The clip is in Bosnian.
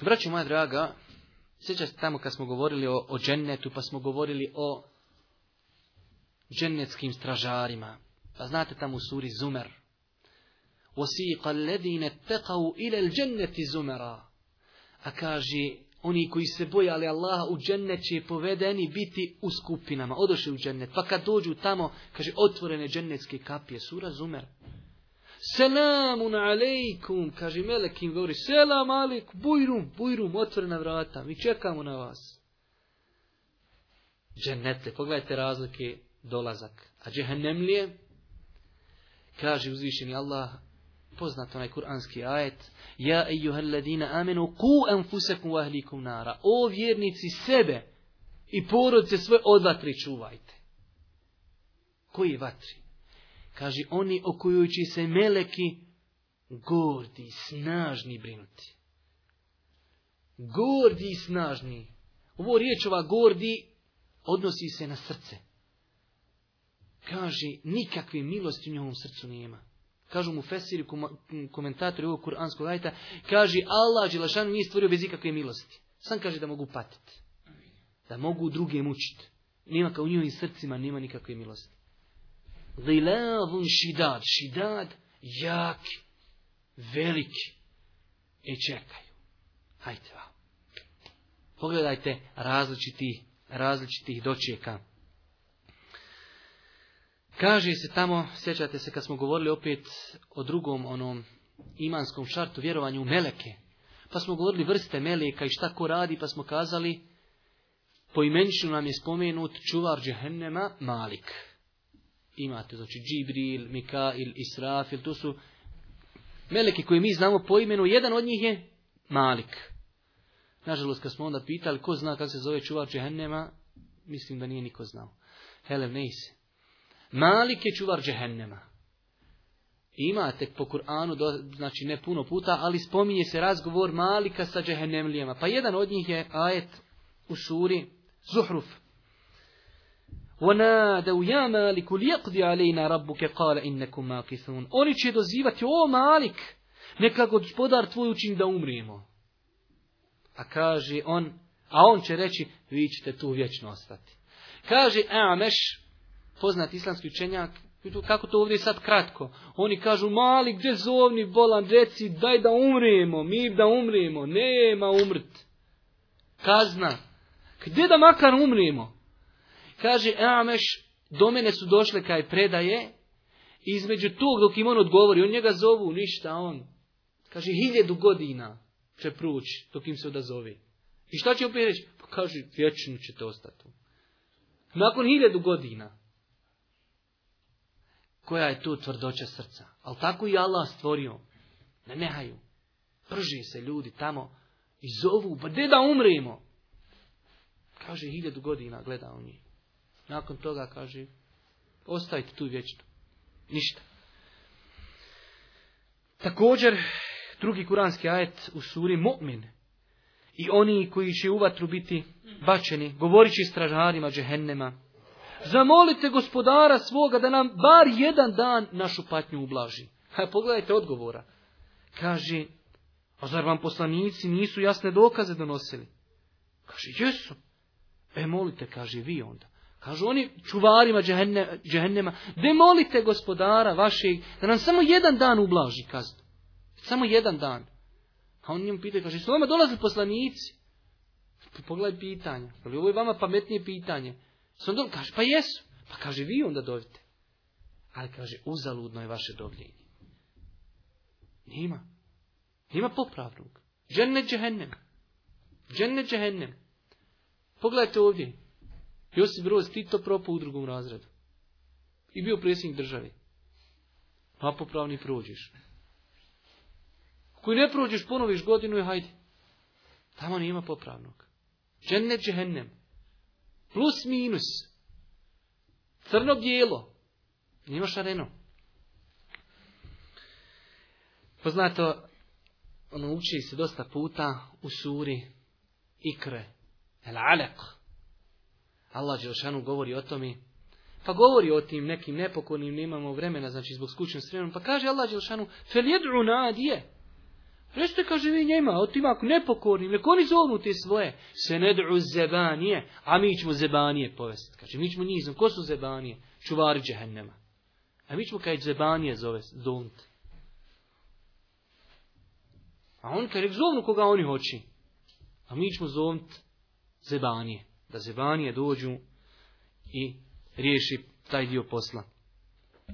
Vraću moja draga, sjećate tamo kad smo govorili o, o džennetu, pa smo govorili o džennetskim stražarima. Pa znate tamo u suri Zumer. ledine tekau ile dženneti Zumera, A kaže, oni koji se bojali Allaha u džennet će povedeni biti u skupinama. odošli u džennet. Pa kad dođu tamo, kaže, otvorene džennetske kapije. Sura Zumer. Selamun alejkum, kaže melek im govori, selam alek, bujrum, bujrum, otvorena vrata, mi čekamo na vas. Džennetle, pogledajte razlike, dolazak. A džehennemlije, kaže uzvišeni Allah, poznat onaj kuranski ajet, Ja ejuhel ladina amenu, ku enfusekum ahlikum nara, o vjernici sebe i porodce svoje od vatri čuvajte. Koji vatri? Kaže, oni okujući se meleki, gordi, snažni brinuti. Gordi i snažni. Ovo riječ ova gordi odnosi se na srce. Kaže, nikakve milosti u njom srcu nema. Kažu mu Fesiri, komentatori ovog kuranskog ajta, kaže Allah lašan nije stvorio bez ikakve milosti. Sam kaže da mogu patiti. Da mogu druge mučiti. Nema kao u njihovim srcima, nema nikakve milosti. Lilavun šidad, šidad, jak, velik. I čekaju. Hajte vam. Pogledajte različitih, različitih dočeka. Kaže se tamo, sjećate se kad smo govorili opet o drugom onom imanskom šartu, vjerovanju u meleke. Pa smo govorili vrste meleka i šta ko radi, pa smo kazali, po imenšu nam je spomenut čuvar džehennema Malik imate, znači Džibril, Mikail, Israfil, to su meleki koji mi znamo po imenu, jedan od njih je Malik. Nažalost, kad smo onda pitali ko zna kako se zove čuvar džehennema, mislim da nije niko znao. Helev isi. Malik je čuvar džehennema. Imate po Kur'anu, znači ne puno puta, ali spominje se razgovor Malika sa džehennemlijama. Pa jedan od njih je ajet u suri Zuhruf i Oni će dozivati, o Malik, neka gospodar tvoj učin da umrimo. A kaže on, a on će reći, vi ćete tu vječno ostati. Kaže Ameš, poznat islamski učenjak, kako to ovdje sad kratko? Oni kažu, mali gdje zovni bolan, reci daj da umrijemo, mi da umrijemo, nema umrt. Kazna, gdje da makar umrijemo? Kaže Ameš, do mene su došle kaj predaje, između tog dok im on odgovori, on njega zovu, ništa on. Kaže, hiljedu godina će prući dok im se odazovi. I šta će opet reći? Pa kaže, vječno ćete ostati. Nakon hiljedu godina. Koja je tu tvrdoća srca? Ali tako i Allah stvorio. Ne nehaju. Prži se ljudi tamo i zovu, pa gdje da umremo? Kaže, hiljedu godina gleda u njih. Nakon toga kaže, ostavite tu vječno. Ništa. Također, drugi kuranski ajet u suri Mu'min. I oni koji će u vatru biti bačeni, govorići stražarima džehennema. Zamolite gospodara svoga da nam bar jedan dan našu patnju ublaži. Ha, pogledajte odgovora. Kaže, a zar vam poslanici nisu jasne dokaze donosili? Kaže, jesu. E, molite, kaže, vi onda. Kažu oni čuvarima džehenne, džehennema, demolite gospodara vašeg, da nam samo jedan dan ublaži kaznu. Samo jedan dan. A on njemu pita, kaže, su vama dolazili poslanici? Pogledaj pitanje. Ali ovo je vama pametnije pitanje. Sam Kaže, pa jesu. Pa kaže, vi onda dovite. Ali kaže, uzaludno je vaše dovljenje. Nima. Nima popravnog. Dženne džehennem. Dženne džehennem. Pogledajte ovdje. Josip Broz Tito propao u drugom razredu. I bio predsjednik državi. Pa popravni prođeš. Koji ne prođeš, ponoviš godinu i hajde. Tamo nema popravnog. Dženne džehennem. Plus minus. Crno bijelo. Nima šareno. Poznato, ono uči se dosta puta u suri Ikre. El Alek. Allah Đelšanu govori o tome, pa govori o tim nekim nepokornim, nemamo vremena, znači zbog skućnog sremena pa kaže Allah Đelšanu, nad nadije, Recite, kaže vi njima, o ako nepokornim, neko oni zovnu te svoje, se ne zebanije, a mi ćemo zebanije povesti. Kaže, mi ćemo njih, ko su zebanije? Čuvari džehennema. A mi ćemo kaj zebanije zove, zovnuti. A on kaže, zovnu koga oni hoći. A mi ćemo zovnut zebanije da zebanije dođu i riješi taj dio posla.